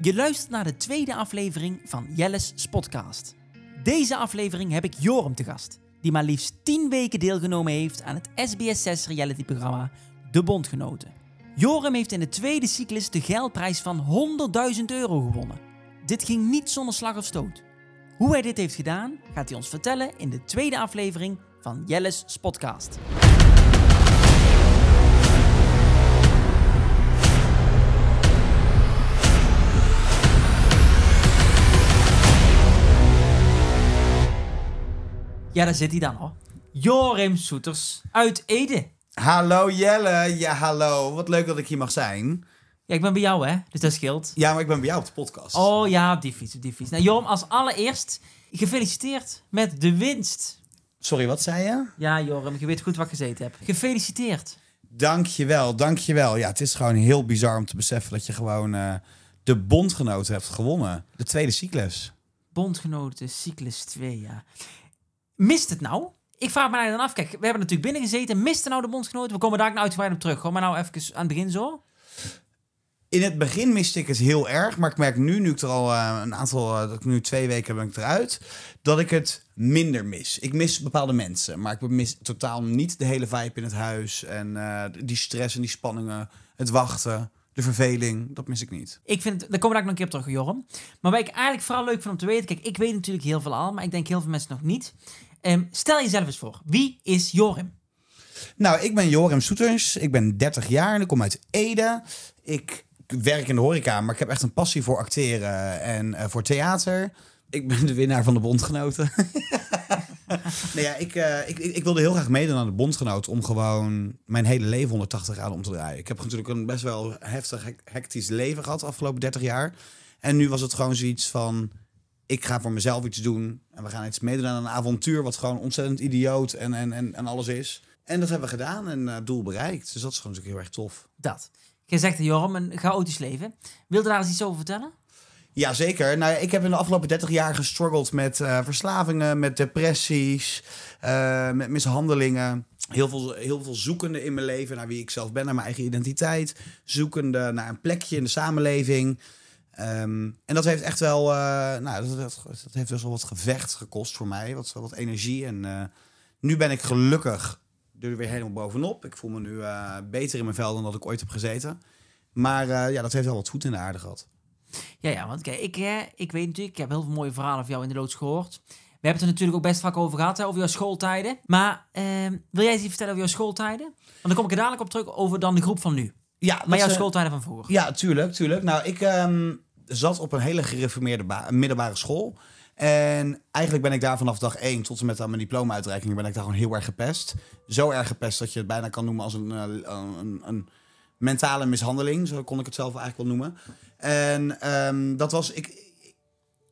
Je luistert naar de tweede aflevering van Jelles Spotcast. Deze aflevering heb ik Joram te gast, die maar liefst 10 weken deelgenomen heeft aan het SBS6 reality-programma De Bondgenoten. Joram heeft in de tweede cyclus de geldprijs van 100.000 euro gewonnen. Dit ging niet zonder slag of stoot. Hoe hij dit heeft gedaan, gaat hij ons vertellen in de tweede aflevering van Jelles Spotcast. Ja, daar zit hij dan hoor. Jorim Soeters uit Ede. Hallo Jelle, ja hallo. Wat leuk dat ik hier mag zijn. Ja, ik ben bij jou hè, dus dat scheelt. Ja, maar ik ben bij jou op de podcast. Oh ja, op die fiets, op die fiets. Nou Joram, als allereerst gefeliciteerd met de winst. Sorry, wat zei je? Ja Joram, je weet goed wat ik gezeten heb. Gefeliciteerd. Dankjewel, dankjewel. Ja, het is gewoon heel bizar om te beseffen dat je gewoon eh, de bondgenoten hebt gewonnen. De tweede cyclus. Bondgenoten, cyclus 2, ja. Mist het nou? Ik vraag me nou dan af, kijk, we hebben natuurlijk binnen gezeten. Mist het nou de bondgenoten? We komen daar nou uitgebreid op terug. Gewoon maar nou even aan het begin zo. In het begin miste ik het heel erg, maar ik merk nu, nu ik er al eh, een aantal, eh, dat ik nu twee weken ben ik eruit, dat ik het minder mis. Ik mis bepaalde mensen, maar ik mis totaal niet de hele vibe in het huis en eh, die stress en die spanningen, het wachten, de verveling, dat mis ik niet. Ik vind, daar komen we daar nog een keer op terug, Joram. Maar wat ik eigenlijk vooral leuk vind om te weten, kijk, ik weet natuurlijk heel veel al, maar ik denk heel veel mensen nog niet. Ehm, stel jezelf eens voor, wie is Jorim? Nou, ik ben Joram Soeters. Ik ben 30 jaar en ik kom uit Ede. Ik werk in de horeca, maar ik heb echt een passie voor acteren en eh, voor theater. Ik ben de winnaar van de Bondgenoten. nee, ja, ik, eh, ik, ik, ik wilde heel graag meedoen aan de Bondgenoten om gewoon mijn hele leven 180 graden om te draaien. Ik heb natuurlijk een best wel heftig, hec- hectisch leven gehad de afgelopen 30 jaar. En nu was het gewoon zoiets van, ik ga voor mezelf iets doen. En we gaan iets meedoen aan een avontuur wat gewoon ontzettend idioot en, en, en, en alles is. En dat hebben we gedaan en eh, doel bereikt. Dus dat is gewoon natuurlijk heel erg tof. Dat. Je zegt, Joram, een chaotisch leven. Wil je daar eens iets over vertellen? Ja, zeker. Nou, ik heb in de afgelopen 30 jaar gestruggeld met eh, verslavingen, met depressies, eh, met mishandelingen. Heel veel, heel veel zoekende in mijn leven naar wie ik zelf ben, naar mijn eigen identiteit. Zoekende naar een plekje in de samenleving. Ehm, en dat heeft echt wel, eh, nou, dat, dat, dat heeft best wel wat gevecht gekost voor mij. Wat, wat energie. En eh, nu ben ik gelukkig er weer helemaal bovenop. Ik voel me nu eh, beter in mijn vel dan dat ik ooit heb gezeten. Maar ja, dat heeft wel wat voet in de aarde gehad. Ja, ja, want kijk, ik, hè, ik weet natuurlijk, ik heb heel veel mooie verhalen van jou in de loods gehoord. We hebben het er natuurlijk ook best vaak over gehad, hè, over jouw schooltijden. Maar ehm, wil jij eens iets vertellen over jouw schooltijden? Want dan kom ik er dadelijk op terug over dan de groep van nu. Ja, Maar jouw schooltijden van vroeger. Ja, tuurlijk, tuurlijk. Nou, ik ehm, zat op een hele gereformeerde ba- middelbare school. En eigenlijk ben ik daar vanaf dag één tot en met aan mijn diploma-uitreiking ben ik daar gewoon heel erg gepest. Zo erg gepest dat je het bijna kan noemen als een, eh, een, een mentale mishandeling. Zo kon ik het zelf eigenlijk wel noemen. En ehm, dat was... Ik,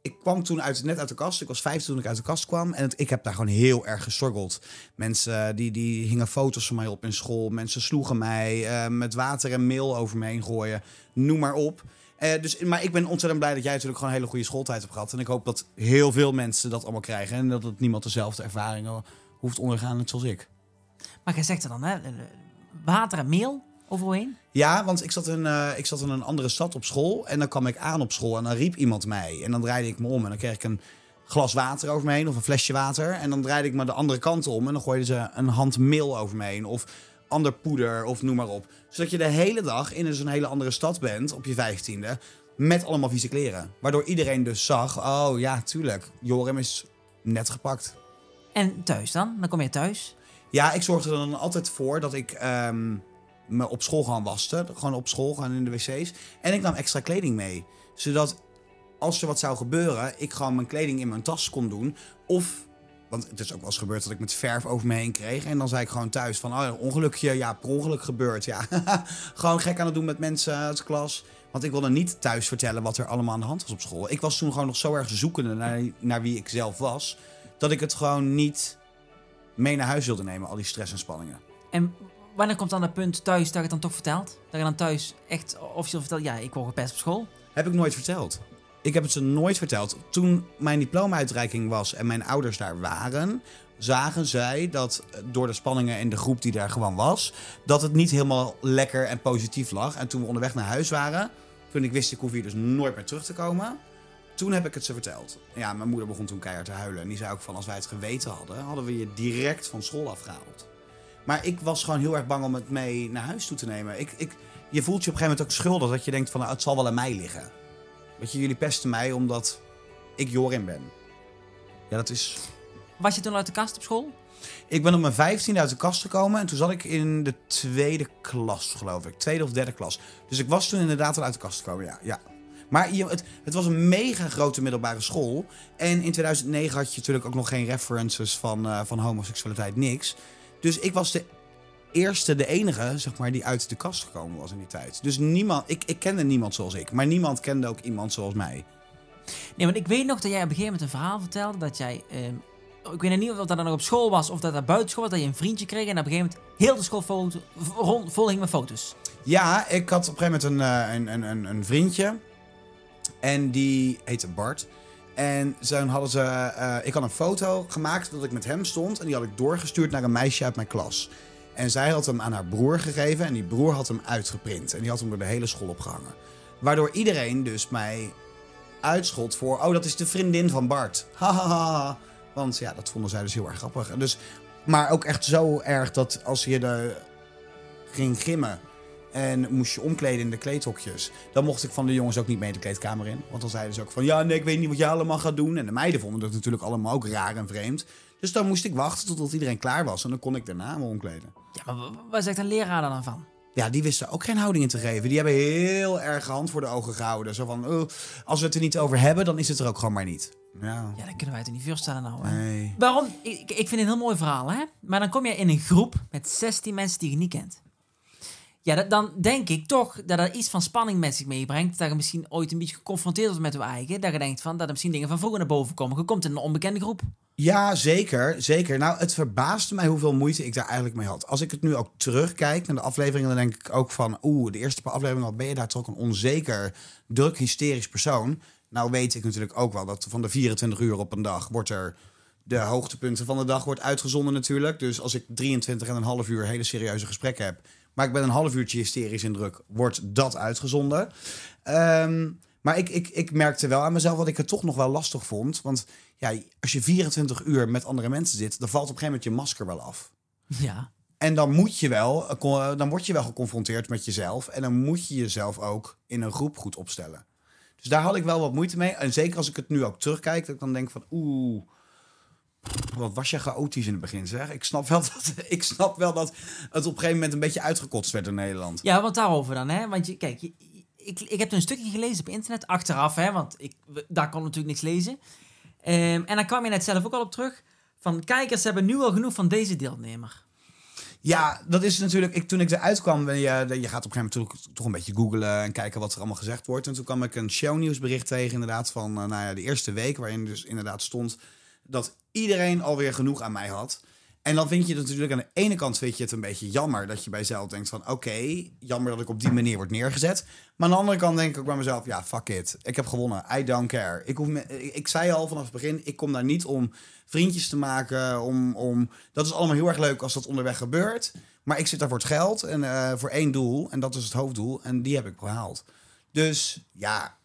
ik kwam toen uit, net uit de kast. Ik was 15 toen ik uit de kast kwam. En ik heb daar gewoon heel erg gestruggeld. Mensen eh, die, die hingen foto's van mij op in school. Mensen sloegen mij eh, met water en meel over me heen gooien. Noem maar op. Eh, dus, maar ik ben ontzettend blij dat jij natuurlijk gewoon een hele goede schooltijd hebt gehad. En ik hoop dat heel veel mensen dat allemaal krijgen. En dat het niemand dezelfde ervaringen hoeft ondergaan net zoals ik. Maar jij zegt er dan, hè, water en meel overheen. Ja, want ik zat, in, eh, ik zat in een andere stad op school. En dan kwam ik aan op school en dan riep iemand mij. En dan draaide ik me om en dan kreeg ik een glas water over me heen of een flesje water. En dan draaide ik me de andere kant om en dan gooiden ze een hand meel over me heen. Of ander poeder of noem maar op. Zodat je de hele dag in zo'n hele andere stad bent op je vijftiende. Met allemaal vieze kleren. Waardoor iedereen dus zag, oh ja, tuurlijk, Joram is net gepakt. En thuis dan? Dan kom je thuis. Ja, ik zorgde er dan altijd voor dat ik ehm, me op school gewoon waste. Gewoon op school, gewoon in de wc's. En ik nam extra kleding mee. Zodat als er wat zou gebeuren, ik gewoon mijn kleding in mijn tas kon doen. Of, want het is ook wel eens gebeurd dat ik met verf over me heen kreeg. En dan zei ik gewoon thuis van, oh, ongelukje, ja, per ongeluk gebeurd. Ja, gewoon gek aan het doen met mensen uit de klas. Want ik wilde niet thuis vertellen wat er allemaal aan de hand was op school. Ik was toen gewoon nog zo erg zoekende naar, naar wie ik zelf was. Dat ik het gewoon niet mee naar huis wilde nemen, al die stress en spanningen. En wanneer komt dan dat punt thuis dat je het dan toch vertelt? Dat je dan thuis echt officieel vertelt, ja, ik word gepest op school. Heb ik nooit verteld. Ik heb het ze nooit verteld. Toen mijn diploma-uitreiking was en mijn ouders daar waren, zagen zij dat eh, door de spanningen in de groep die daar gewoon was, dat het niet helemaal lekker en positief lag. En toen we onderweg naar huis waren, Toen ik wist, ik hoef hier dus nooit meer terug te komen. Toen heb ik het ze verteld. Ja, mijn moeder begon toen keihard te huilen. En die zei ook van, als wij het geweten hadden, hadden we je direct van school afgehaald. Maar ik was gewoon heel erg bang om het mee naar huis toe te nemen. Ik, ik, je voelt je op een gegeven moment ook schuldig dat je denkt van, nou, het zal wel aan mij liggen. Weet je, jullie pesten mij omdat ik Jorin ben. Ja, dat is... Was je toen uit de kast op school? Ik ben op mijn vijftiende uit de kast gekomen en toen zat ik in de tweede klas, geloof ik. Tweede of derde klas. Dus ik was toen inderdaad al uit de kast gekomen, ja. ja. Maar je, het, het was een mega grote middelbare school. En in 2009 had je natuurlijk ook nog geen references van, uh, van homoseksualiteit, niks. Dus ik was de eerste, de enige, zeg maar, die uit de kast gekomen was in die tijd. Dus niemand, ik, ik kende niemand zoals ik. Maar niemand kende ook iemand zoals mij. Nee, want ik weet nog dat jij op een gegeven moment een verhaal vertelde dat jij... Uh, ik weet niet of dat dan nog op school was of dat dat buiten school was, dat je een vriendje kreeg en op een gegeven moment heel de school vol hing met foto's. Ja, ik had op een gegeven moment een, een, een, een vriendje. En die heette Bart. En toen hadden ze. Uh, ik had een foto gemaakt dat ik met hem stond. En die had ik doorgestuurd naar een meisje uit mijn klas. En zij had hem aan haar broer gegeven. En die broer had hem uitgeprint. En die had hem door de hele school opgehangen. Waardoor iedereen dus mij uitschot voor. Oh, dat is de vriendin van Bart. Hahaha. Want ja, dat vonden zij dus heel erg grappig. Dus, maar ook echt zo erg dat als je de ging gimmen en moest je omkleden in de kleedhokjes. Dan mocht ik van de jongens ook niet mee de kleedkamer in. Want dan zeiden ze ook van, ja, nee, ik weet niet wat jij allemaal gaat doen. En de meiden vonden dat natuurlijk allemaal ook raar en vreemd. Dus dan moest ik wachten totdat iedereen klaar was. En dan kon ik daarna me omkleden. Ja, maar waar zegt een leraar dan van? Ja, die wisten ook geen houding in te geven. Die hebben heel erg hand voor de ogen gehouden. Zo van, oh, als we het er niet over hebben, dan is het er ook gewoon maar niet. Ja, ja dat kunnen wij het niet voorstellen nou. Hè? Nee. Waarom? Ik, ik vind het een heel mooi verhaal, hè? Maar dan kom je in een groep met 16 mensen die je niet kent. Ja, dan denk ik toch dat er iets van spanning met zich meebrengt. Dat je misschien ooit een beetje geconfronteerd wordt met je eigen. Dat je denkt van, dat er misschien dingen van vroeger naar boven komen. Je komt in een onbekende groep. Ja, zeker. Zeker. Nou, het verbaasde mij hoeveel moeite ik daar eigenlijk mee had. Als ik het nu ook terugkijk naar de afleveringen, dan denk ik ook van... Oeh, de eerste paar afleveringen ben je daar toch een onzeker, druk, hysterisch persoon. Nou weet ik natuurlijk ook wel dat van de 24 uur op een dag wordt er... De hoogtepunten van de dag wordt uitgezonden natuurlijk. Dus als ik 23 en een half uur hele serieuze gesprekken heb maar ik ben een half uurtje hysterisch in druk. Wordt dat uitgezonden? Ehm, maar ik, ik, ik merkte wel aan mezelf dat ik het toch nog wel lastig vond. Want ja, als je 24 uur met andere mensen zit, dan valt op een gegeven moment je masker wel af. Ja. En dan moet je wel, dan word je wel geconfronteerd met jezelf. En dan moet je jezelf ook in een groep goed opstellen. Dus daar had ik wel wat moeite mee. En zeker als ik het nu ook terugkijk, dat ik dan denk van oeh wat was je chaotisch in het begin, zeg. Ik snap, wel dat, ik snap wel dat het op een gegeven moment een beetje uitgekotst werd in Nederland. Ja, want daarover dan, hè. Want je, kijk, ik, ik heb een stukje gelezen op internet, achteraf, hè. Want ik, daar kon natuurlijk niks lezen. Um, en dan kwam je net zelf ook al op terug. Van kijkers hebben nu al genoeg van deze deelnemer. Ja, dat is natuurlijk. Ik, toen ik eruit kwam, je, je gaat op een gegeven moment toch een beetje googlen en kijken wat er allemaal gezegd wordt. En toen kwam ik een shownieuwsbericht tegen, inderdaad, van uh, nou ja, de eerste week, waarin dus inderdaad stond dat iedereen alweer genoeg aan mij had. En dan vind je het natuurlijk aan de ene kant vind je het een beetje jammer dat je bij jezelf denkt van oké, jammer dat ik op die manier word neergezet. Maar aan de andere kant denk ik ook bij mezelf, ja, fuck it. Ik heb gewonnen. I don't care. Ik, hoef me, ik, zei al vanaf het begin, ik kom daar niet om vriendjes te maken. Om, om, dat is allemaal heel erg leuk als dat onderweg gebeurt. Maar ik zit daar voor het geld en uh, voor één doel. En dat is het hoofddoel. En die heb ik behaald. Dus ja,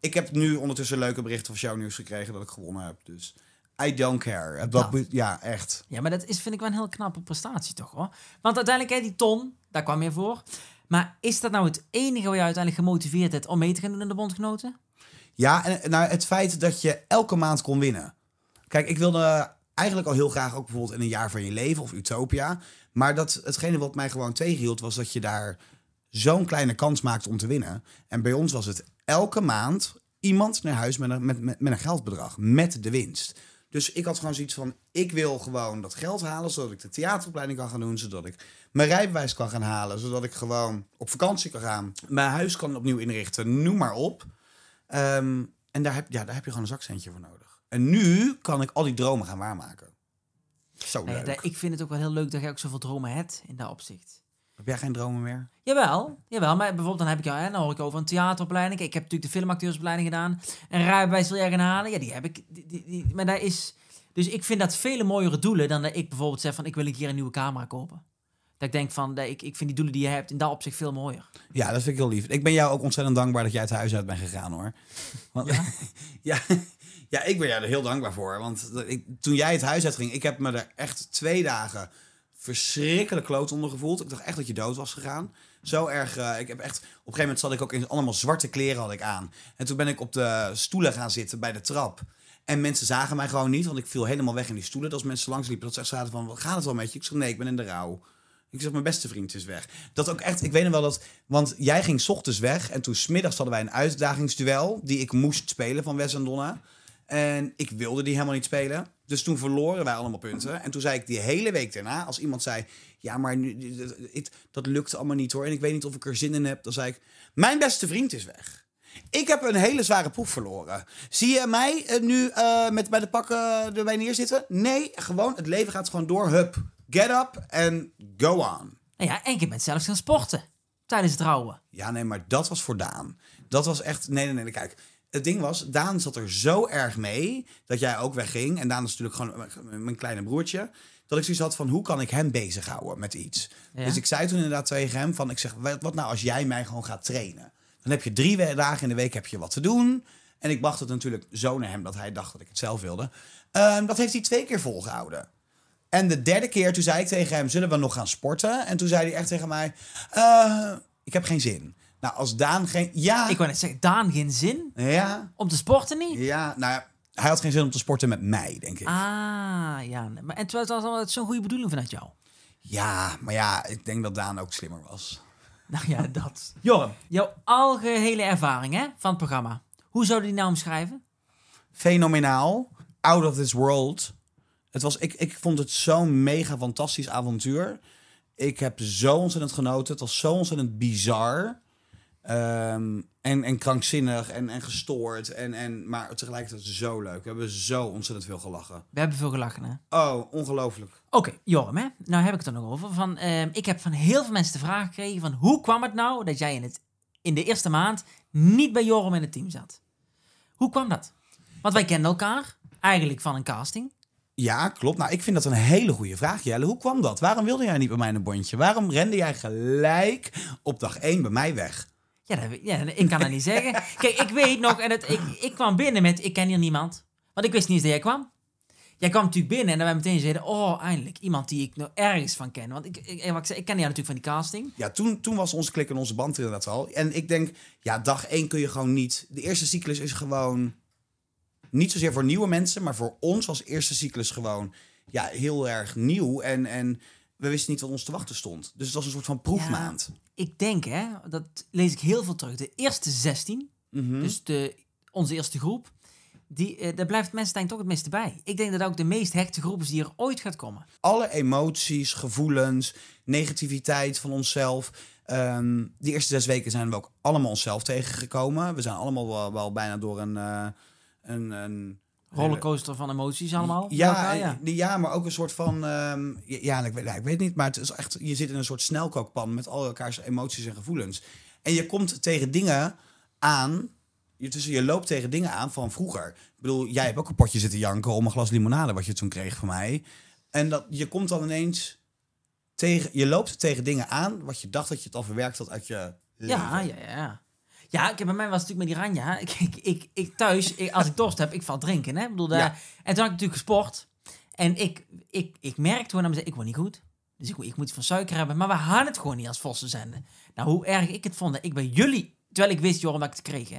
ik heb nu ondertussen leuke berichten van jouw nieuws gekregen dat ik gewonnen heb. Dus I don't care. Dat, ja, echt. Ja, maar dat is, vind ik wel een heel knappe prestatie toch hoor. Want uiteindelijk, hè, die ton, daar kwam je voor. Maar is dat nou het enige wat je uiteindelijk gemotiveerd hebt om mee te gaan doen in de bondgenoten? Ja, en nou, het feit dat je elke maand kon winnen. Kijk, ik wilde eigenlijk al heel graag ook bijvoorbeeld in een jaar van je leven of Utopia. Maar dat, hetgene wat mij gewoon tegenhield was dat je daar zo'n kleine kans maakte om te winnen. En bij ons was het elke maand iemand naar huis met een, met, met, met een geldbedrag, met de winst. Dus ik had gewoon zoiets van: ik wil gewoon dat geld halen, zodat ik de theateropleiding kan gaan doen, zodat ik mijn rijbewijs kan gaan halen, zodat ik gewoon op vakantie kan gaan, mijn huis kan opnieuw inrichten, noem maar op. Ehm, en daar heb, ja, daar heb je gewoon een zakcentje voor nodig. En nu kan ik al die dromen gaan waarmaken. Zo leuk. ik vind het ook wel heel leuk dat je ook zoveel dromen hebt in dat opzicht. Heb jij geen dromen meer? Jawel, jawel. Maar bijvoorbeeld dan heb ik jou, hè, dan hoor ik over een theateropleiding. Ik heb natuurlijk de filmacteursopleiding gedaan. En rijbewijs wil jij gaan halen. Ja, die heb ik. Die, die, maar daar is... Dus ik vind dat vele mooiere doelen dan dat ik bijvoorbeeld zeg van ik wil een keer een nieuwe camera kopen. Dat ik denk van, nee, ik, ik vind die doelen die je hebt in dat opzicht veel mooier. Ja, dat vind ik heel lief. Ik ben jou ook ontzettend dankbaar dat jij het huis uit bent gegaan, hoor. Want, ja? ja, ja, ik ben jou er heel dankbaar voor. Want ik, toen jij het huis uitging, ik heb me er echt twee dagen verschrikkelijk kloot onder gevoeld. Ik dacht echt dat je dood was gegaan. Zo erg. eh, ik heb echt. Op een gegeven moment zat ik ook in allemaal zwarte kleren had ik aan. En toen ben ik op de stoelen gaan zitten bij de trap. En mensen zagen mij gewoon niet, want ik viel helemaal weg in die stoelen. Dat als mensen langs liepen, dat ze echt zaten van, wat gaat het wel met je? Ik zeg, nee, ik ben in de rouw. Ik zeg, mijn beste vriend is weg. Dat ook echt, ik weet nog wel dat, want jij ging ochtends weg en toen smiddags hadden wij een uitdagingsduel die ik moest spelen van Wes en Donna. En ik wilde die helemaal niet spelen. Dus toen verloren wij allemaal punten. En toen zei ik die hele week daarna, als iemand zei, ja, maar nu, dat- dat, dat lukt allemaal niet hoor. En ik weet niet of ik er zin in heb. Dan zei ik, mijn beste vriend is weg. Ik heb een hele zware proef verloren. Zie je mij eh, nu eh, met bij de pakken erbij neerzitten? Nee, gewoon, het leven gaat gewoon door. Hup, get up and go on. Nou ja, en je bent zelfs gaan sporten tijdens het trouwen. Ja, nee, maar dat was voor Daan. Dat was echt. Nee, nee, nee. Kijk, het ding was, Daan zat er zo erg mee dat jij ook wegging. En Daan is natuurlijk gewoon mijn- kleine broertje. Dat ik zoiets had van hoe kan ik hem bezighouden met iets. Ja. Dus ik zei toen inderdaad tegen hem van ik zeg wat, wat nou als jij mij gewoon gaat trainen. Dan heb je drie dagen in de week heb je wat te doen. En ik bracht het natuurlijk zo naar hem dat hij dacht dat ik het zelf wilde. Ehm, dat heeft hij twee keer volgehouden. En de derde keer, toen zei ik tegen hem, zullen we nog gaan sporten? En toen zei hij echt tegen mij, "Eh, ik heb geen zin. Nou, als Daan geen... Ja, Ik wou net zeggen, Daan geen zin ja, om te sporten niet? ja. Nou ja, hij had geen zin om te sporten met mij, denk ik. Ah, ja. Maar, en terwijl het was altijd zo'n goede bedoeling vanuit jou. Ja, maar ja, ik denk dat Daan ook slimmer was. Nou ja, dat. Joram, jouw algehele ervaring hè, van het programma. Hoe zou je die nou omschrijven? Fenomenaal. Out of this world. Het was, ik, ik vond het zo'n mega fantastisch avontuur. Ik heb zo ontzettend genoten. Het was zo ontzettend bizar. Ehm, en, en krankzinnig en, en gestoord. En, en, maar tegelijkertijd zo leuk. We hebben zo ontzettend veel gelachen. We hebben veel gelachen, hè? Oh, ongelooflijk. Oké, Joram, hè? Nou heb ik het er nog over. Van, ehm, ik heb van heel veel mensen de vraag gekregen van... hoe kwam het nou dat jij in, het, in de eerste maand niet bij Joram in het team zat? Hoe kwam dat? Want wij kenden elkaar eigenlijk van een casting. Ja, klopt. Nou, ik vind dat een hele goede vraag, Jelle. Hoe kwam dat? Waarom wilde jij niet bij mij in een bondje? Waarom rende jij gelijk op dag 1 bij mij weg? Ja, dat, ja, ik kan dat niet zeggen. Kijk, ik weet nog, en het, ik, ik kwam binnen met, ik ken hier niemand. Want ik wist niet eens dat jij kwam. Jij kwam natuurlijk binnen en dan wij meteen zeiden, oh, eindelijk, iemand die ik nog ergens van ken. Want ik, ik, wat ik, zei, ik ken jou natuurlijk van die casting. Ja, toen, toen was onze klik en onze band inderdaad al. En ik denk, ja, dag 1 kun je gewoon niet... De eerste cyclus is gewoon... Niet zozeer voor nieuwe mensen, maar voor ons was eerste cyclus gewoon ja, heel erg nieuw. En, en we wisten niet wat ons te wachten stond. Dus het was een soort van proefmaand. Ik denk, hè, dat lees ik heel veel terug. De eerste 16, Mhm. dus de, onze eerste groep, die, eh, daar blijft mensen denk ik toch het meeste bij. Ik denk dat ook de meest hechte groep is die er ooit gaat komen. alle emoties, gevoelens, negativiteit van onszelf. Ehm die eerste zes weken zijn we ook allemaal onszelf tegengekomen. We zijn allemaal wel, wel bijna door een, eh, een, een Rollercoaster van emoties allemaal. Ja, elkaar, ja. ja, maar ook een soort van. ehm, ja, ja, ik, weet, ja, ik weet niet, maar het is echt. Je zit in een soort snelkookpan met al elkaars emoties en gevoelens. En je komt tegen dingen aan. Je, tussen, je loopt tegen dingen aan van vroeger. Ik bedoel, jij hebt ook een potje zitten janken om een glas limonade wat je toen kreeg van mij. En dat, je komt dan ineens tegen. Je loopt tegen dingen aan wat je dacht dat je het al verwerkt had uit je. Leven. Ja, ja, ja. Ja, ik, bij mij was het natuurlijk met die ranja. Ik, ik, ik, ik thuis, ik- als ik dorst heb, ik val drinken. Hè? Ik bedoel, daar- Ja. En toen had ik natuurlijk gesport. En ik, ik, ik merkte gewoon aan mezelf, ik word niet goed. Dus ik, ik moet van suiker hebben. Maar we hadden het gewoon niet als Vossen zenden. Nou, hoe erg ik het vond, ik bij jullie... Terwijl ik wist, Joram, dat ik het kreeg, hè.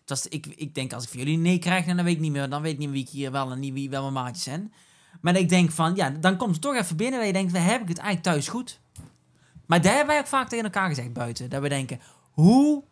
Het was, ik, ik denk, als ik van jullie nee krijg, dan weet ik niet meer, dan weet ik niet meer wie ik hier wel en niet wie wel mijn maatjes zijn. Maar ik denk van, ja, dan komt het toch even binnen waar je denkt, heb ik het eigenlijk thuis goed? Maar daar hebben wij ook vaak tegen elkaar gezegd buiten. Dat we denken, hoe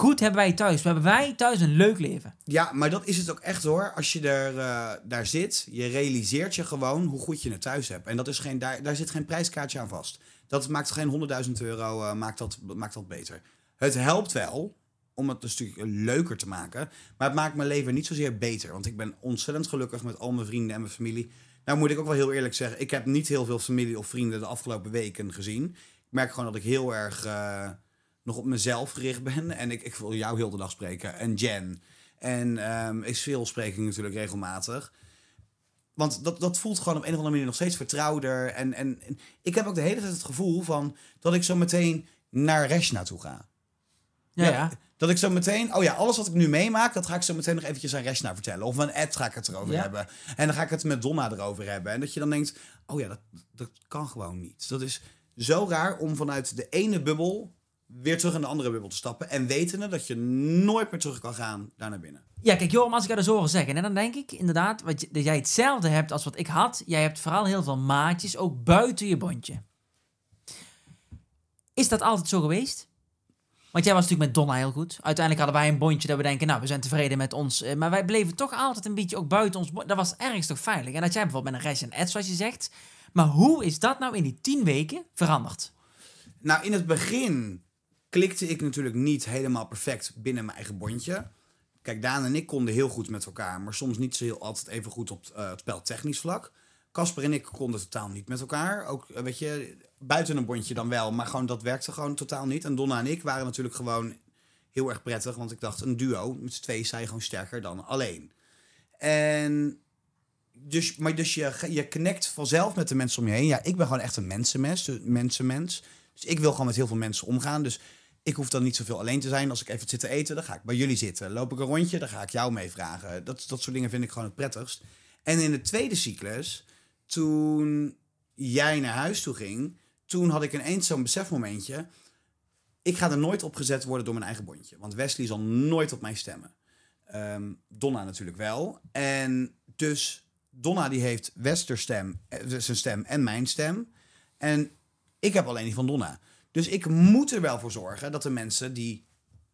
goed hebben wij thuis? Hebben wij thuis een leuk leven? Ja, maar dat is het ook echt hoor. Als je er, eh, daar zit, je realiseert je gewoon hoe goed je het thuis hebt. En dat is geen, daar, daar zit geen prijskaartje aan vast. Dat maakt geen 100.000 euro, eh, maakt, dat, maakt dat beter. Het helpt wel om het een stukje leuker te maken. Maar het maakt mijn leven niet zozeer beter. Want ik ben ontzettend gelukkig met al mijn vrienden en mijn familie. Nou moet ik ook wel heel eerlijk zeggen, ik heb niet heel veel familie of vrienden de afgelopen weken gezien. Ik merk gewoon dat ik heel erg eh, nog op mezelf gericht ben. En ik, ik wil jou heel de dag spreken. En Jen. En ehm ik veel spreek ik natuurlijk regelmatig. Want dat, dat voelt gewoon op een of andere manier nog steeds vertrouwder. En, en, en ik heb ook de hele tijd het gevoel van dat ik zo meteen naar Reshna toe ga. Ja, ja. Dat ik zo meteen, oh ja, alles wat ik nu meemaak, dat ga ik zo meteen nog eventjes aan Reshna vertellen. Of aan Ed ga ik het erover Ja. hebben. En dan ga ik het met Donna erover hebben. En dat je dan denkt, oh ja, dat, dat kan gewoon niet. Dat is zo raar om vanuit de ene bubbel weer terug in de andere bubbel te stappen. En wetende dat je nooit meer terug kan gaan daar naar binnen. Ja, kijk, Joram, als ik dat zo hoor zeggen, en dan denk ik inderdaad wat dat jij hetzelfde hebt als wat ik had. Jij hebt vooral heel veel maatjes, ook buiten je bondje. Is dat altijd zo geweest? Want jij was natuurlijk met Donna heel goed. Uiteindelijk hadden wij een bondje dat we denken, nou, we zijn tevreden met ons. eh, Maar wij bleven toch altijd een beetje ook buiten ons bondje. Dat was ergens toch veilig. En dat jij bijvoorbeeld met een Resh en Ed, zoals je zegt. Maar hoe is dat nou in die tien weken veranderd? Nou, in het begin klikte ik natuurlijk niet helemaal perfect binnen mijn eigen bondje. Kijk, Daan en ik konden heel goed met elkaar, maar soms niet zo heel altijd even goed op eh, het speltechnisch vlak. Casper en ik konden totaal niet met elkaar. Ook, eh, weet je, buiten een bondje dan wel, maar gewoon dat werkte gewoon totaal niet. En Donna en ik waren natuurlijk gewoon heel erg prettig, want ik dacht, een duo, met z'n sta je gewoon sterker dan alleen. En dus, maar dus je, je connect vanzelf met de mensen om je heen. Ja, ik ben gewoon echt een mensenmens, mensenmens. Dus ik wil gewoon met heel veel mensen omgaan. Dus ik hoef dan niet zoveel alleen te zijn. Als ik even zit te eten, dan ga ik bij jullie zitten. Loop ik een rondje, dan ga ik jou meevragen. Dat, dat soort dingen vind ik gewoon het prettigst. En in de tweede cyclus, toen jij naar huis toe ging... toen had ik ineens zo'n besefmomentje... ik ga er nooit op gezet worden door mijn eigen bondje. Want Wesley zal nooit op mij stemmen. Ehm, Donna natuurlijk wel. En dus Donna die heeft Westers stem, eh, zijn stem en mijn stem. En ik heb alleen die van Donna. Dus ik moet er wel voor zorgen dat de mensen die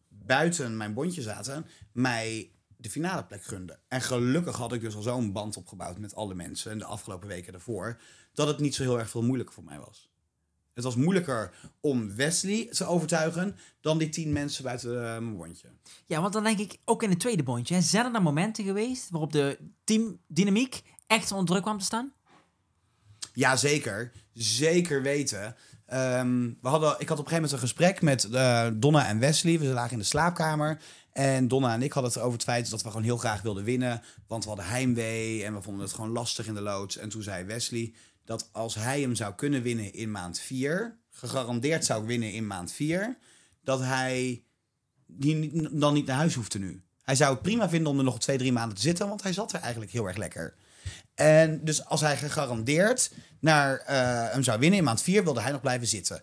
buiten mijn bondje zaten, mij de finale plek gunden. En gelukkig had ik dus al zo'n band opgebouwd met alle mensen en de afgelopen weken daarvoor, dat het niet zo heel erg veel moeilijker voor mij was. Het was moeilijker om Wesley te overtuigen dan die tien mensen buiten eh, mijn bondje. Ja, want dan denk ik, ook in het tweede bondje, hè, zijn er dan momenten geweest waarop de teamdynamiek echt onder druk kwam te staan? Ja, zeker. Zeker weten. Ehm, we hadden, ik had op een gegeven moment een gesprek met eh, Donna en Wesley. We lagen in de slaapkamer. En Donna en ik hadden het over het feit dat we gewoon heel graag wilden winnen. Want we hadden heimwee en we vonden het gewoon lastig in de loods. En toen zei Wesley dat als hij hem zou kunnen winnen in maand 4, gegarandeerd zou winnen in maand 4, dat hij die dan niet naar huis hoefde nu. Hij zou het prima vinden om er nog twee, drie maanden te zitten, want hij zat er eigenlijk heel erg lekker. En dus als hij gegarandeerd naar eh, hem zou winnen in maand 4, wilde hij nog blijven zitten.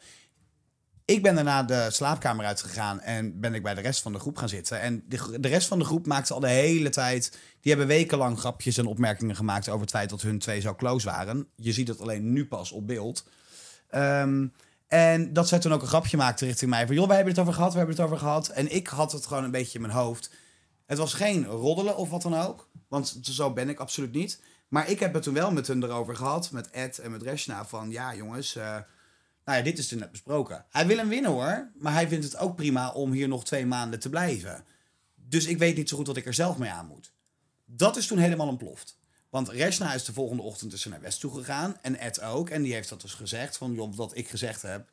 Ik ben daarna de slaapkamer uitgegaan en ben ik bij de rest van de groep gaan zitten. En de, rest van de groep maakte al de hele tijd... Die hebben wekenlang grapjes en opmerkingen gemaakt over het feit dat hun twee zo close waren. Je ziet het alleen nu pas op beeld. Ehm, en dat zij toen ook een grapje maakte richting mij van... joh, wij hebben het over gehad, we hebben het over gehad. En ik had het gewoon een beetje in mijn hoofd. Het was geen roddelen of wat dan ook. Want zo ben ik absoluut niet. Maar ik heb het toen wel met hun erover gehad. Met Ed en met Reshna. Van ja jongens, eh, nou ja, dit is er net besproken. Hij wil hem winnen hoor. Maar hij vindt het ook prima om hier nog twee maanden te blijven. Dus ik weet niet zo goed wat ik er zelf mee aan moet. Dat is toen helemaal ontploft. Want Reshna is de volgende ochtend dus naar West toe gegaan. En Ed ook. En die heeft dat dus gezegd. Van joh, wat ik gezegd heb.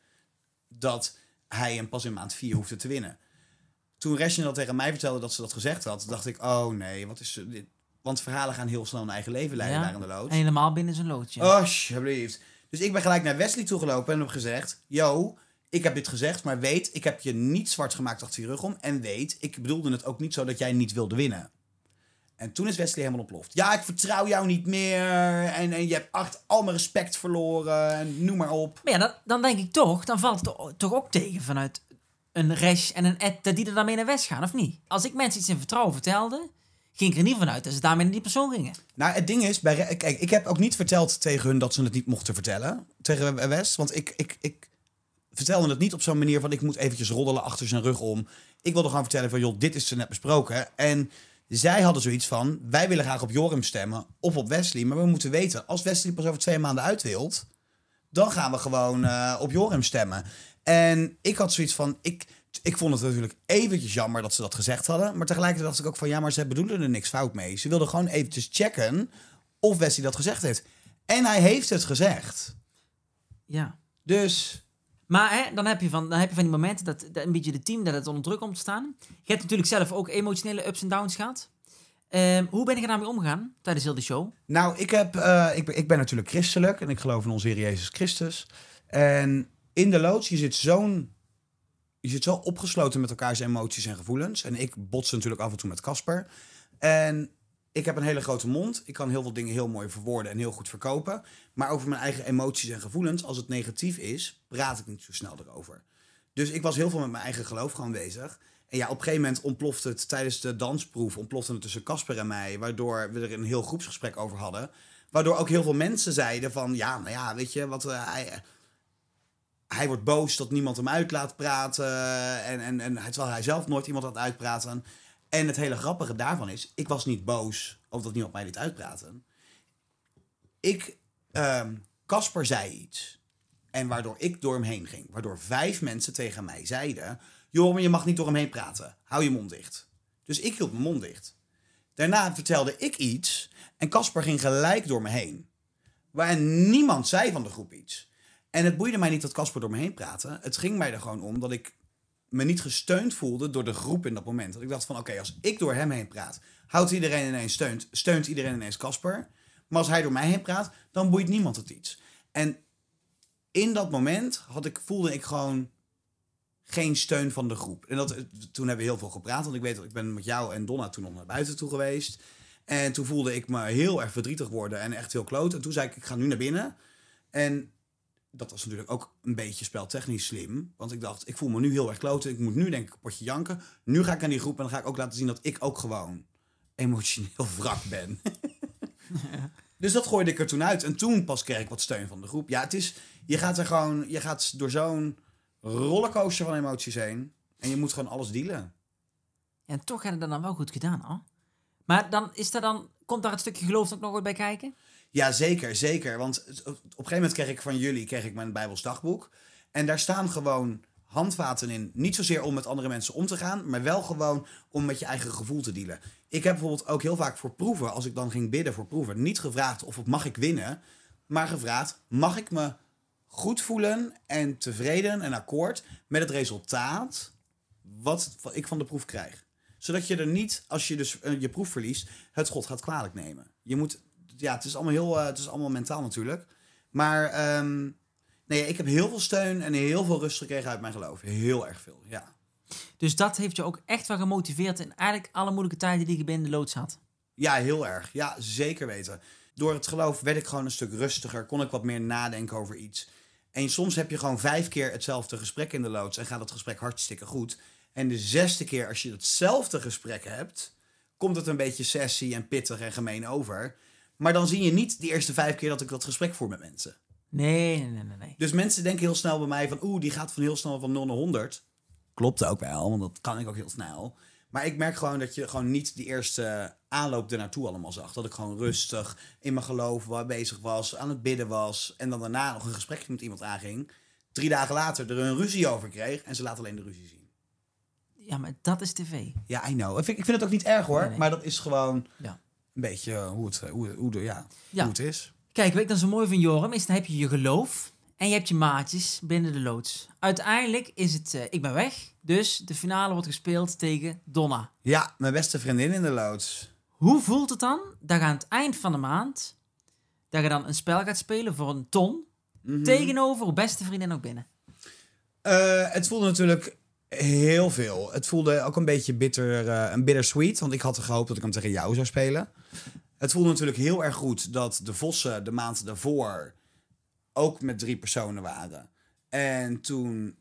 Dat hij hem pas in maand 4 hoefde te winnen. Toen Reshna dat tegen mij vertelde dat ze dat gezegd had. Dacht ik, oh nee, wat is dit? Want verhalen gaan heel snel een eigen leven leiden Ja. daar in de loods. En helemaal binnen zijn loodje. Alsjeblieft. Dus ik ben gelijk naar Wesley toegelopen en heb gezegd... Yo, ik heb dit gezegd, maar weet, ik heb je niet zwart gemaakt achter je rug om. En weet, ik bedoelde het ook niet zo dat jij niet wilde winnen. En toen is Wesley helemaal ontploft. Ja, ik vertrouw jou niet meer. En, en je hebt echt al mijn respect verloren. En noem maar op. Maar ja, dan, dan denk ik toch, dan valt het to- toch ook tegen vanuit een Resh en een Ed, dat die er dan mee naar West gaan, of niet? Als ik mensen iets in vertrouwen vertelde, ging ik er niet vanuit dat ze daarmee naar die persoon gingen. Nou, het ding is, bij, kijk, ik heb ook niet verteld tegen hun dat ze het niet mochten vertellen. Tegen West. Want ik, ik, ik vertelde het niet op zo'n manier van ik moet eventjes roddelen achter zijn rug om. Ik wilde gewoon vertellen van joh, dit is er net besproken. En zij hadden zoiets van, wij willen graag op Joram stemmen of op Wesley. Maar we moeten weten, als Wesley pas over twee maanden uit wilt, dan gaan we gewoon eh, op Joram stemmen. En ik had zoiets van, ik, ik vond het natuurlijk eventjes jammer dat ze dat gezegd hadden. Maar tegelijkertijd dacht ik ook van, ja, maar ze bedoelen er niks fout mee. Ze wilden gewoon eventjes checken of Wesley dat gezegd heeft. En hij heeft het gezegd. Ja. Dus Maar hè, dan, heb je van, dan heb je van die momenten dat, dat een beetje de team dat het onder druk komt te staan. Je hebt natuurlijk zelf ook emotionele ups en downs gehad. Ehm, hoe ben je er nou mee omgegaan tijdens heel de show? Nou, ik, heb, eh, ik, ben, ik ben natuurlijk christelijk en ik geloof in onze Heer Jezus Christus. En in de loods, je zit zo'n... Je zit zo opgesloten met elkaars emoties en gevoelens. En ik bots natuurlijk af en toe met Casper. En ik heb een hele grote mond. Ik kan heel veel dingen heel mooi verwoorden en heel goed verkopen. Maar over mijn eigen emoties en gevoelens, als het negatief is, praat ik niet zo snel erover. Dus ik was heel veel met mijn eigen geloof gewoon bezig. En ja, op een gegeven moment ontploft het tijdens de dansproef, ontplofte het tussen Casper en mij, waardoor we er een heel groepsgesprek over hadden. Waardoor ook heel veel mensen zeiden van, ja, nou ja, weet je, wat, uh, hij, wordt boos dat niemand hem uit laat praten. En, en, en terwijl hij zelf nooit iemand had uitpraten. En het hele grappige daarvan is, ik was niet boos omdat niemand mij liet uitpraten. Ik, ehm, Casper zei iets. En waardoor ik door hem heen ging. Waardoor vijf mensen tegen mij zeiden... joh, je mag niet door hem heen praten. Hou je mond dicht. Dus ik hield mijn mond dicht. Daarna vertelde ik iets en Casper ging gelijk door me heen. Waar niemand zei van de groep iets. En het boeide mij niet dat Casper door me heen praatte. Het ging mij er gewoon om dat ik me niet gesteund voelde door de groep in dat moment. Dat ik dacht van oké, als ik door hem heen praat, houdt iedereen ineens steunt, steunt iedereen ineens Casper. Maar als hij door mij heen praat, dan boeit niemand het iets. En in dat moment had ik, voelde ik gewoon geen steun van de groep. En dat, toen hebben we heel veel gepraat. Want ik weet dat ik ben met jou en Donna toen nog naar buiten toe geweest. En toen voelde ik me heel erg verdrietig worden en echt heel kloot. En toen zei ik, ik ga nu naar binnen. En dat was natuurlijk ook een beetje speltechnisch slim. Want ik dacht, ik voel me nu heel erg kloten. Ik moet nu denk ik een potje janken. Nu ga ik aan die groep en dan ga ik ook laten zien dat ik ook gewoon emotioneel wrak ben. Dus dat gooide ik er toen uit. En toen pas kreeg ik wat steun van de groep. Ja, het is, je gaat er gewoon, je gaat door zo'n rollercoaster van emoties heen. En je moet gewoon alles dealen. En toch heb je dat dan wel goed gedaan, hoor. Maar dan is er dan, komt daar het stukje geloof ook nog wat bij kijken? Ja, zeker, zeker. Want op een gegeven moment kreeg ik van jullie kreeg ik mijn Bijbels dagboek. En daar staan gewoon handvaten in. Niet zozeer om met andere mensen om te gaan, maar wel gewoon om met je eigen gevoel te dealen. Ik heb bijvoorbeeld ook heel vaak voor proeven, als ik dan ging bidden voor proeven, niet gevraagd of mag ik winnen, maar gevraagd: mag ik me goed voelen en tevreden en akkoord met het resultaat wat, ik van de proef krijg. Zodat je er niet, als je dus eh, je proef verliest, het God gaat kwalijk nemen. Je moet, ja, het is allemaal heel, uh, het is allemaal mentaal natuurlijk. Maar um, nee, ik heb heel veel steun en heel veel rust gekregen uit mijn geloof. Heel erg veel, ja. Dus dat heeft je ook echt wel gemotiveerd in eigenlijk alle moeilijke tijden die je binnen de loods had? Ja, heel erg. Ja, zeker weten. Door het geloof werd ik gewoon een stuk rustiger. Kon ik wat meer nadenken over iets. En soms heb je gewoon vijf keer hetzelfde gesprek in de loods en gaat het gesprek hartstikke goed. En de zesde keer, als je hetzelfde gesprek hebt, komt het een beetje sessie en pittig en gemeen over. Maar dan zie je niet die eerste vijf keer dat ik dat gesprek voer met mensen. Nee, nee, nee, nee. Dus mensen denken heel snel bij mij van, oeh, die gaat van heel snel van 0 naar 100. Klopt ook wel, want dat kan ik ook heel snel. Maar ik merk gewoon dat je gewoon niet die eerste aanloop er naartoe allemaal zag. Dat ik gewoon rustig in mijn geloof bezig was, aan het bidden was. En dan daarna nog een gesprekje met iemand aanging. Drie dagen later er een ruzie over kreeg en ze laat alleen de ruzie zien. Ja, maar dat is tv. Ja, I know. Ik vind, ik vind het ook niet erg hoor. Maar dat is gewoon ja. Een beetje hoe het, hoe, hoe, ja, ja. hoe het is. Kijk, wat ik dan zo mooi vind, Joram, is dan heb je je geloof. En je hebt je maatjes binnen de loods. Uiteindelijk is het, uh, ik ben weg. Dus de finale wordt gespeeld tegen Donna. Ja, mijn beste vriendin in de loods. Hoe voelt het dan dat je aan het eind van de maand... dat je dan een spel gaat spelen voor een ton... Mhm. tegenover beste vriendin ook binnen? Uh, het voelde natuurlijk heel veel. Het voelde ook een beetje bitter, uh, een bittersweet. Want ik had gehoopt dat ik hem tegen jou zou spelen. Het voelde natuurlijk heel erg goed dat de Vossen de maand daarvoor ook met drie personen waren. En toen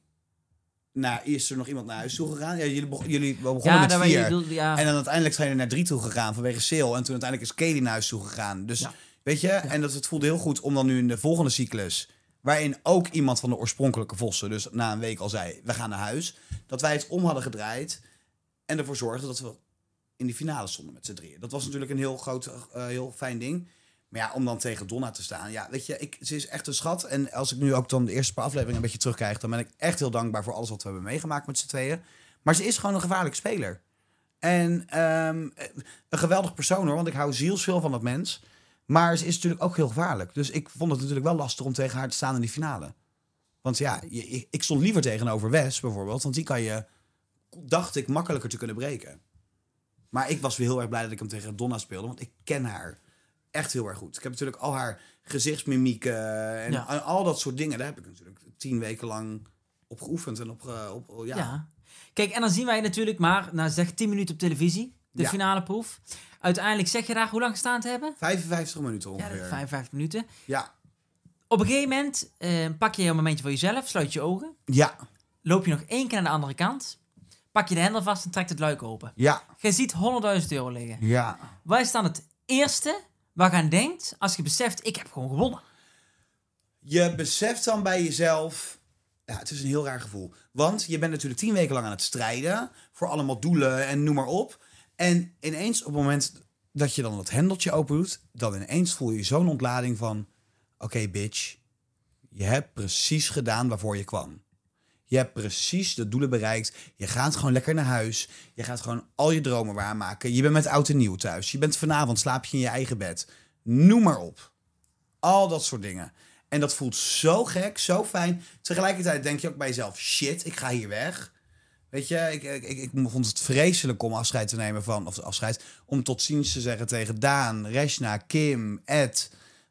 nou, is er nog iemand naar huis toe gegaan. Ja, jullie, jullie begonnen met vier. ja. En dan uiteindelijk zijn er naar drie toe gegaan vanwege sale. En toen uiteindelijk is Kelly naar huis toe gegaan. Dus weet je, en dat, het voelde heel goed om dan nu in de volgende cyclus... waarin ook iemand van de oorspronkelijke Vossen... dus na een week al zei, we gaan naar huis... dat wij het om hadden gedraaid... en ervoor zorgden dat we in die finale stonden met z'n drieën. Dat was natuurlijk een heel groot, uh, heel fijn ding... Maar ja, om dan tegen Donna te staan. Ja, weet je, ik, ze is echt een schat. En als ik nu ook dan de eerste paar afleveringen een beetje terugkrijg... dan ben ik echt heel dankbaar voor alles wat we hebben meegemaakt met z'n tweeën. Maar ze is gewoon een gevaarlijke speler. En ehm, een geweldig persoon hoor, want ik hou zielsveel van dat mens. Maar ze is natuurlijk ook heel gevaarlijk. Dus ik vond het natuurlijk wel lastig om tegen haar te staan in die finale. Want ja, ik stond liever tegenover Wes bijvoorbeeld. Want die kan je, dacht ik, makkelijker te kunnen breken. Maar ik was weer heel erg blij dat ik hem tegen Donna speelde, want ik ken haar echt heel erg goed. Ik heb natuurlijk al haar gezichtsmimieken en Ja. en al dat soort dingen. Daar heb ik natuurlijk tien weken lang op geoefend en op, op ja. Ja. Kijk, en dan zien wij natuurlijk maar, nou zeg 10 minuten op televisie, de Ja. finale proef. Uiteindelijk zeg je daar hoe lang gestaan te hebben? 55 minuten Ja, ongeveer. is 55 minuten. Ja, Op een gegeven moment eh, pak je een momentje voor jezelf, sluit je ogen, ja, loop je nog één keer naar de andere kant, pak je de hendel vast en trekt het luik open. ja, Je ziet 100.000 euro liggen. ja. Wat is dan het eerste waar je aan denkt als je beseft, ik heb gewoon gewonnen? Je beseft dan bij jezelf. Ja, het is een heel raar gevoel. Want je bent natuurlijk tien weken lang aan het strijden. Voor allemaal doelen en noem maar op. En ineens op het moment dat je dan dat hendeltje open doet. Dan ineens voel je zo'n ontlading van. Oké, bitch. Je hebt precies gedaan waarvoor je kwam. Je hebt precies de doelen bereikt. Je gaat gewoon lekker naar huis. Je gaat gewoon al je dromen waarmaken. Je bent met oud en nieuw thuis. Je bent vanavond slaap je in je eigen bed. Noem maar op. Al dat soort dingen. En dat voelt zo gek, zo fijn. Tegelijkertijd denk je ook bij jezelf: shit, ik ga hier weg. Weet je, ik, ik, ik, ik vond het vreselijk om afscheid te nemen van, of afscheid, om tot ziens te zeggen tegen Daan, Reshna, Kim, Ed.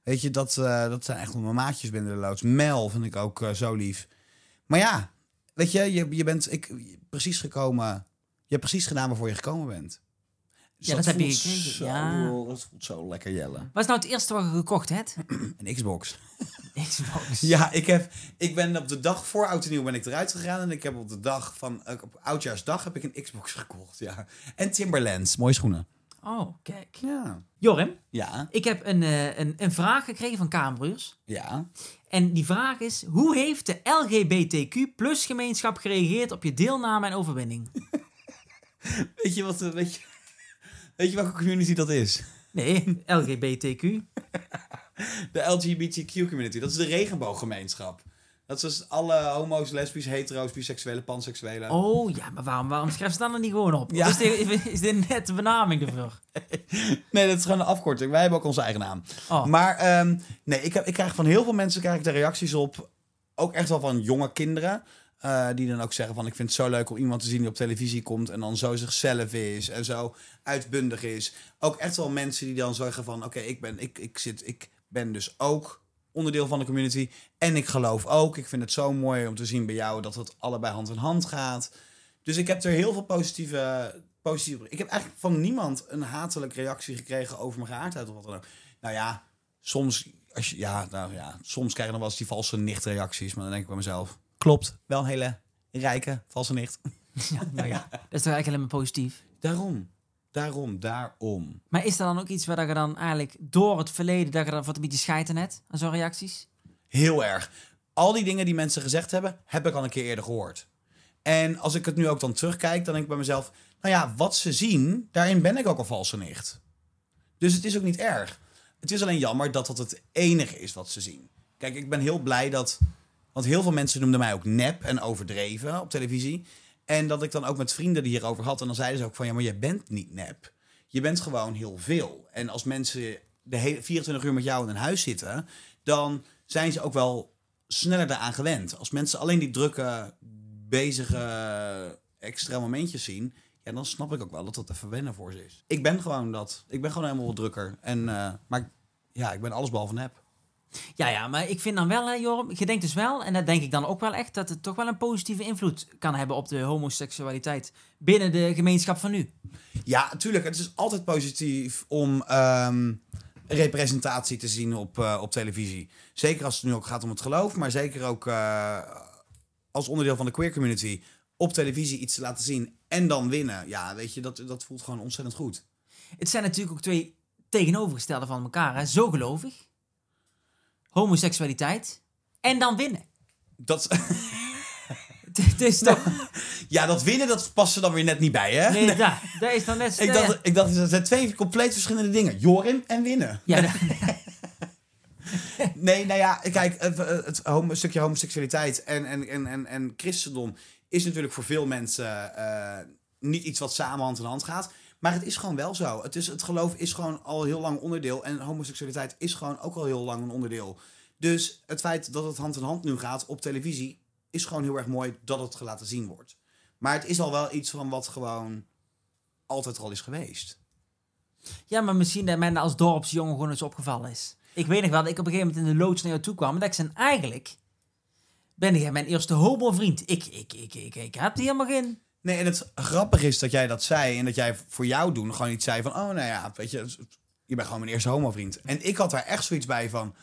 Weet je, dat, eh, dat zijn echt mijn maatjes binnen de loods. Mel vind ik ook eh, zo lief. Maar ja, weet je, je, je bent ik, precies gekomen. Je hebt precies gedaan waarvoor je gekomen bent. Dus Ja, dat heb je Zo, ja. Dat voelt zo lekker jellen. Wat is nou het eerste wat je gekocht hebt? Een Xbox. Xbox. Ja, ik, heb, ik ben op de dag voor Oud en Nieuw ben ik eruit gegaan. En ik heb op de dag van, eh, op Oudjaarsdag heb ik een Xbox gekocht, ja. En Timberlands, mooie schoenen. Oh, kijk. Ja. Jorim, Ja, ik heb een, eh, een, een vraag gekregen van Kamerbroers. ja. En die vraag is, hoe heeft de LGBTQ plus gemeenschap gereageerd op je deelname en overwinning? Weet je, wat, weet, je, weet je welke community dat is? Nee, LGBTQ. De LGBTQ community, dat is de regenbooggemeenschap. Dat is dus alle homo's, lesbisch, hetero's, biseksuelen, panseksuelen. Oh ja, maar waarom, waarom schrijf ze dan er niet gewoon op? Ja. Is, dit, is dit net de benaming ervoor? Nee, dat is gewoon een afkorting. Wij hebben ook onze eigen naam. Oh. Maar ehm, nee, ik, heb, ik krijg van heel veel mensen krijg ik de reacties op. Ook echt wel van jonge kinderen. eh, die dan ook zeggen van ik vind het zo leuk om iemand te zien die op televisie komt. En dan zo zichzelf is. En zo uitbundig is. Ook echt wel mensen die dan zeggen van oké, ik ben ik, ik zit, ik ben dus ook onderdeel van de community. En ik geloof ook. Ik vind het zo mooi om te zien bij jou dat het allebei hand in hand gaat. Dus ik heb er heel veel positieve, positieve... Ik heb eigenlijk van niemand een hatelijke reactie gekregen over mijn geaardheid of wat dan ook. Nou ja, soms, als je, ja, nou ja, soms krijg je dan wel eens die valse nichtreacties. Maar dan denk ik bij mezelf, klopt, wel een hele rijke valse nicht. Ja, nou ja, dat is toch eigenlijk alleen maar positief. Daarom, daarom, daarom. Maar is er dan ook iets waar dat je dan eigenlijk door het verleden, dat je dan wat een beetje schijten net aan zo'n reacties? Heel erg. Al die dingen die mensen gezegd hebben, heb ik al een keer eerder gehoord. En als ik het nu ook dan terugkijk, dan denk ik bij mezelf... Nou ja, wat ze zien, daarin ben ik ook al valse nicht. Dus het is ook niet erg. Het is alleen jammer dat dat het enige is wat ze zien. Kijk, ik ben heel blij dat... Want heel veel mensen noemden mij ook nep en overdreven op televisie. En dat ik dan ook met vrienden die hierover had. En dan zeiden ze ook van, ja, maar je bent niet nep. Je bent gewoon heel veel. En als mensen de hele 24 uur met jou in een huis zitten... dan zijn ze ook wel sneller eraan gewend. Als mensen alleen die drukke, bezige, extra momentjes zien... Ja, dan snap ik ook wel dat dat even wennen voor ze is. Ik ben gewoon dat. Ik ben gewoon helemaal wat drukker. En, eh, maar ja, ik ben allesbehalve nep. Ja, ja, maar ik vind dan wel, hè, Joram, je denkt dus wel, en dat denk ik dan ook wel echt, dat het toch wel een positieve invloed kan hebben op de homoseksualiteit binnen de gemeenschap van nu. Ja, natuurlijk. Het is altijd positief om ehm, representatie te zien op, eh, op televisie. Zeker als het nu ook gaat om het geloof, maar zeker ook eh, als onderdeel van de queer community op televisie iets te laten zien en dan winnen. Ja, weet je, dat, dat voelt gewoon ontzettend goed. Het zijn natuurlijk ook twee tegenovergestelde van elkaar, hè. Zo gelovig, homoseksualiteit, en dan winnen. Dat, Het is toch... ja, dat winnen, dat past er dan weer net niet bij, hè? Nee, daar, daar is dan net... Ik dacht, ik dacht, dat zijn twee compleet verschillende dingen. Jorim en winnen. Ja, Nee, nou ja, kijk, het, het homo- stukje homoseksualiteit en, en, en, en, en christendom is natuurlijk voor veel mensen eh, niet iets wat samen hand in hand gaat. Maar het is gewoon wel zo. Het, is, het geloof is gewoon al heel lang onderdeel. En homoseksualiteit is gewoon ook al heel lang een onderdeel. Dus het feit dat het hand in hand nu gaat op televisie, is gewoon heel erg mooi dat het laten zien wordt. Maar het is al wel iets van wat gewoon altijd al is geweest. Ja, maar misschien dat mij als dorpsjongen gewoon eens opgevallen is. Ik weet nog wel dat ik op een gegeven moment in de loods naar jou toe kwam. En dat ik zei, eigenlijk ben jij mijn eerste homo-vriend. Ik, ik, ik, ik, ik heb die helemaal geen... Nee, en het grappige is dat jij dat zei en dat jij voor jou doen gewoon iets zei van, oh nou ja, weet je, je bent gewoon mijn eerste homovriend. En ik had daar echt zoiets bij van,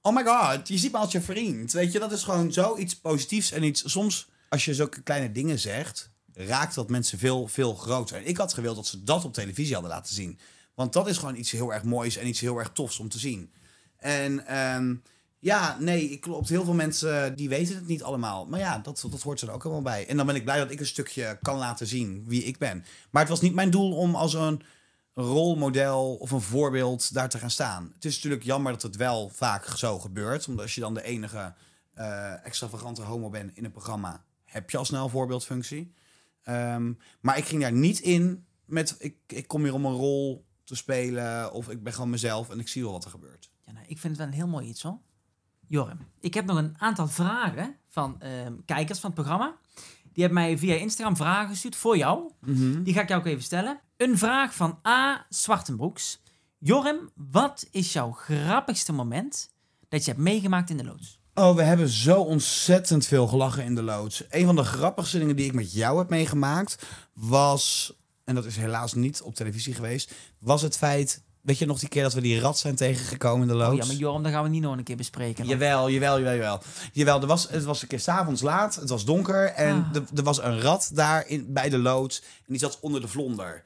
oh my god, je ziet me als je vriend. Weet je, dat is gewoon zoiets positiefs en iets, soms als je zulke kleine dingen zegt, raakt dat mensen veel, veel groter. En ik had gewild dat ze dat op televisie hadden laten zien. Want dat is gewoon iets heel erg moois en iets heel erg tofs om te zien. En ehm, ja, nee, klopt. Heel veel mensen die weten het niet allemaal. Maar ja, dat, dat hoort er ook allemaal bij. En dan ben ik blij dat ik een stukje kan laten zien wie ik ben. Maar het was niet mijn doel om als een rolmodel of een voorbeeld daar te gaan staan. Het is natuurlijk jammer dat het wel vaak zo gebeurt. Omdat als je dan de enige uh, extravagante homo bent in een programma, heb je al snel een voorbeeldfunctie. Um, maar ik ging daar niet in met ik, ik kom hier om een rol te spelen of ik ben gewoon mezelf en ik zie wel wat er gebeurt. Ja, nou, ik vind het wel een heel mooi iets hoor. Jorim, ik heb nog een aantal vragen van uh, kijkers van het programma. Die hebben mij via Instagram vragen gestuurd voor jou. Mhm. Die ga ik jou ook even stellen. Een vraag van A. Zwartenbroeks. Jorim, wat is jouw grappigste moment dat je hebt meegemaakt in de loods? Oh, we hebben zo ontzettend veel gelachen in de loods. Een van de grappigste dingen die ik met jou heb meegemaakt was, en dat is helaas niet op televisie geweest, was het feit Weet je nog die keer dat we die rat zijn tegengekomen in de loods? Oh ja, maar Joram, dat gaan we niet nog een keer bespreken. Jawel, jawel, jawel, jawel. Jawel, er was, het was een keer s'avonds laat, het was donker en Ah. er, er was een rat daar in, bij de loods en die zat onder de vlonder.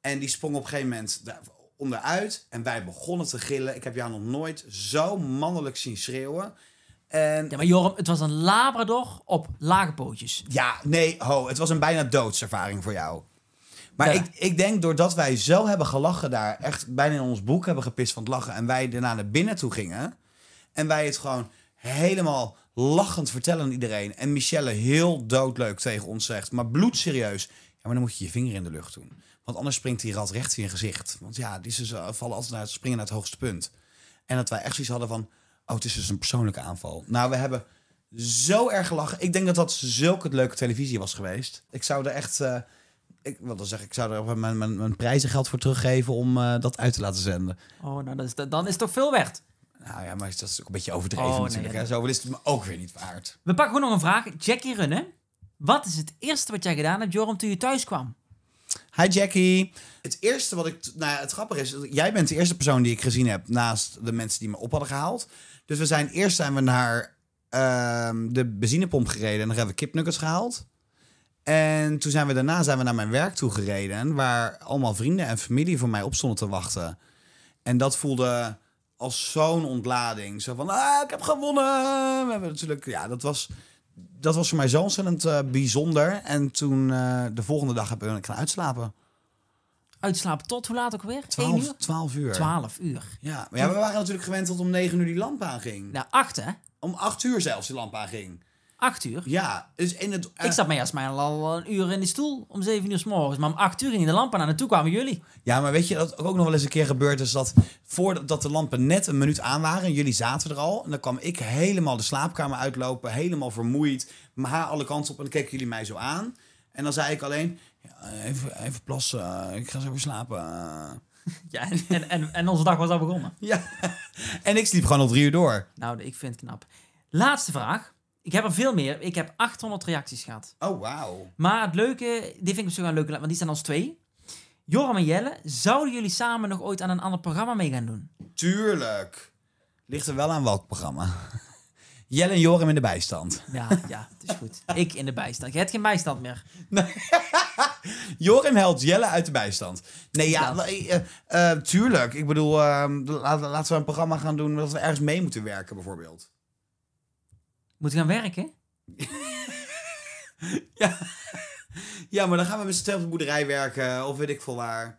En die sprong op een gegeven moment daar onderuit en wij begonnen te gillen. Ik heb jou nog nooit zo mannelijk zien schreeuwen. En Ja, maar Joram, het was een labrador op lage pootjes. ja, nee, ho, het was een bijna doodservaring voor jou. Maar Ja. ik, ik denk doordat wij zo hebben gelachen daar, echt bijna in ons boek hebben gepist van het lachen. En wij daarna naar binnen toe gingen. En wij het gewoon helemaal lachend vertellen aan iedereen. En Michelle heel doodleuk tegen ons zegt, maar bloedserieus. Ja, maar dan moet je je vinger in de lucht doen. Want anders springt die rat recht in je gezicht. Want ja, die is, uh, vallen altijd naar het springen naar het hoogste punt. En dat wij echt zoiets hadden van, oh, het is dus een persoonlijke aanval. Nou, we hebben zo erg gelachen. Ik denk dat dat zulke leuke televisie was geweest. Ik zou er echt... eh, ik wil dan zeggen, ik zou er mijn, mijn, mijn prijzengeld voor teruggeven om eh, dat uit te laten zenden. Oh, nou, dat is, dan is het toch veel waard. Nou ja, maar dat is ook een beetje overdreven Oh, nee, natuurlijk. ja. hè. Zo is het me ook weer niet waard. We pakken gewoon nog een vraag. Jackie Runnen. Wat is het eerste wat jij gedaan hebt, Joram, toen je thuis kwam? Hi Jackie. Het eerste wat ik... Nou ja, het grappige is, jij bent de eerste persoon die ik gezien heb naast de mensen die me op hadden gehaald. Dus we zijn eerst zijn we naar ehm, de benzinepomp gereden en dan hebben we kipnuggets gehaald. En toen zijn we daarna zijn we naar mijn werk toe gereden, waar allemaal vrienden en familie voor mij op stonden te wachten. En dat voelde als zo'n ontlading. Zo van, ah, ik heb gewonnen. We hebben natuurlijk, ja, dat was, dat was voor mij zo ontzettend eh, bijzonder. En toen, eh, de volgende dag heb ik gaan uitslapen. Uitslapen tot hoe laat ook weer? 1 12, uur? 12 uur. 12 uur. Ja, maar ja, we waren natuurlijk gewend tot om 9 uur die lamp aanging. Nou, 8 hè? Om 8 uur zelfs die lamp aanging. 8 uur. Ja, dus in het... Ik zat mij als mij al een uur in de stoel om 7 uur s morgens. Maar om 8 uur ging de lampen aan en toen kwamen jullie. Ja, maar weet je dat ook nog wel eens een keer gebeurd is dat voordat de lampen net een minuut aan waren en jullie zaten er al en dan kwam ik helemaal de slaapkamer uitlopen, helemaal vermoeid, mijn haar alle kanten op en dan keken jullie mij zo aan en dan zei ik alleen ja, even, even plassen, ik ga zo weer slapen. Ja, en, en, en, en onze dag was al begonnen. Ja, en ik sliep gewoon al drie uur door. Nou, ik vind het knap. Laatste vraag. Ik heb er veel meer. Ik heb 800 reacties gehad. Oh, wauw. Maar het leuke, die vind ik zo wel leuk, want die staan als twee. Joram en Jelle, zouden jullie samen nog ooit aan een ander programma mee gaan doen? Tuurlijk. Ligt er wel aan welk programma. Jelle en Joram in de bijstand. Ja, ja, het is goed. Ik in de bijstand. Je hebt geen bijstand meer. Joram helpt Jelle uit de bijstand. Nee, ja, maar, eh, eh, tuurlijk. Ik bedoel, ehm, laten, laten we een programma gaan doen dat we ergens mee moeten werken, bijvoorbeeld. Moet gaan werken? Ja, maar dan gaan we met z'n tweeën op de boerderij werken, of weet ik veel waar.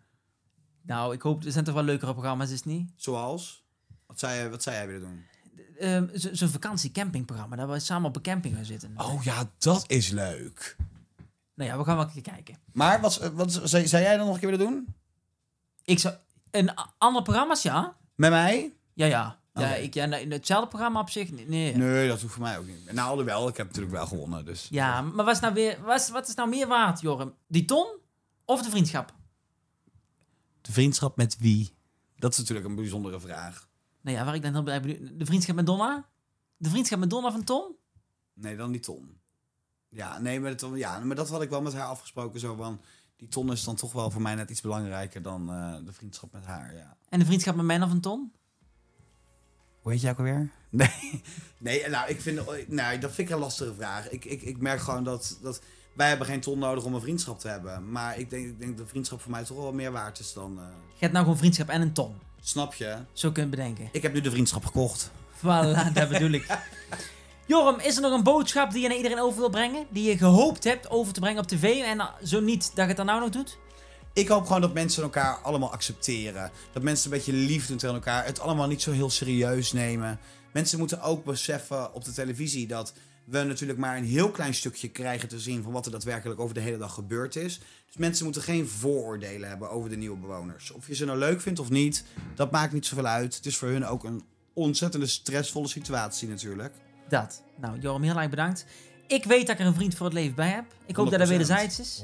Nou, ik hoop, er zijn toch wel leukere programma's, is het niet? Zoals? Wat zou, je, wat zou jij willen doen? Zo- Zo'n vakantiecampingprogramma, daar we samen op een camping gaan zitten. Oh ja, dat is leuk. Nou ja, we gaan wel een keer kijken. Maar wat, wat zou, zou jij dan nog een keer willen doen? Ik zou... Een ander programma's, ja? Met mij? Ja, ja. Ja, ik, ja nee, hetzelfde programma op zich, nee. nee. Dat hoeft voor mij ook niet. Nou, alhoewel, ik heb natuurlijk wel gewonnen, dus... Ja, maar wat is nou, weer, wat is, wat is nou meer waard, Joram? Die ton of de vriendschap? De vriendschap met wie? Dat is natuurlijk een bijzondere vraag. Nou ja, waar ik dan heel blij De vriendschap met Donna? De vriendschap met Donna van Tom? Nee, dan die ton. Ja, nee, maar dat, ja, maar dat had ik wel met haar afgesproken. Zo van, die ton is dan toch wel voor mij net iets belangrijker dan eh, de vriendschap met haar. Ja. En de vriendschap met mij van Tom? Hoe heet jij ook alweer? Nee, nee nou, ik vind, nou, dat vind ik een lastige vraag. Ik, ik, ik merk gewoon dat, dat wij hebben geen ton nodig om een vriendschap te hebben. Maar ik denk, ik denk dat vriendschap voor mij toch wel meer waard is dan... eh, Je hebt nou gewoon vriendschap en een Tom. snap je? Zo kun je het bedenken. Ik heb nu de vriendschap gekocht. Voilà, dat bedoel ik. Joram, is er nog een boodschap die je naar iedereen over wil brengen? Die je gehoopt hebt over te brengen op tv en uh, zo niet, dat je het dan nou nog doet? Ik hoop gewoon dat mensen elkaar allemaal accepteren. Dat mensen een beetje lief doen tegen elkaar. Het allemaal niet zo heel serieus nemen. Mensen moeten ook beseffen op de televisie dat we natuurlijk maar een heel klein stukje krijgen te zien van wat er daadwerkelijk over de hele dag gebeurd is. Dus mensen moeten geen vooroordelen hebben over de nieuwe bewoners. Of je ze nou leuk vindt of niet, dat maakt niet zoveel uit. Het is voor hun ook een ontzettende stressvolle situatie natuurlijk. Dat. Nou, Joram, heel erg bedankt. Ik weet dat ik er een vriend voor het leven bij heb. Ik hoop dat dat 100%. wederzijds is.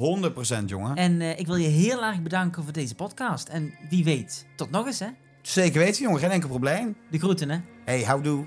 100% jongen. En uh, ik wil je heel erg bedanken voor deze podcast. En wie weet, tot nog eens hè. Zeker weten jongen, geen enkel probleem. De groeten hè. Hey, houdoe.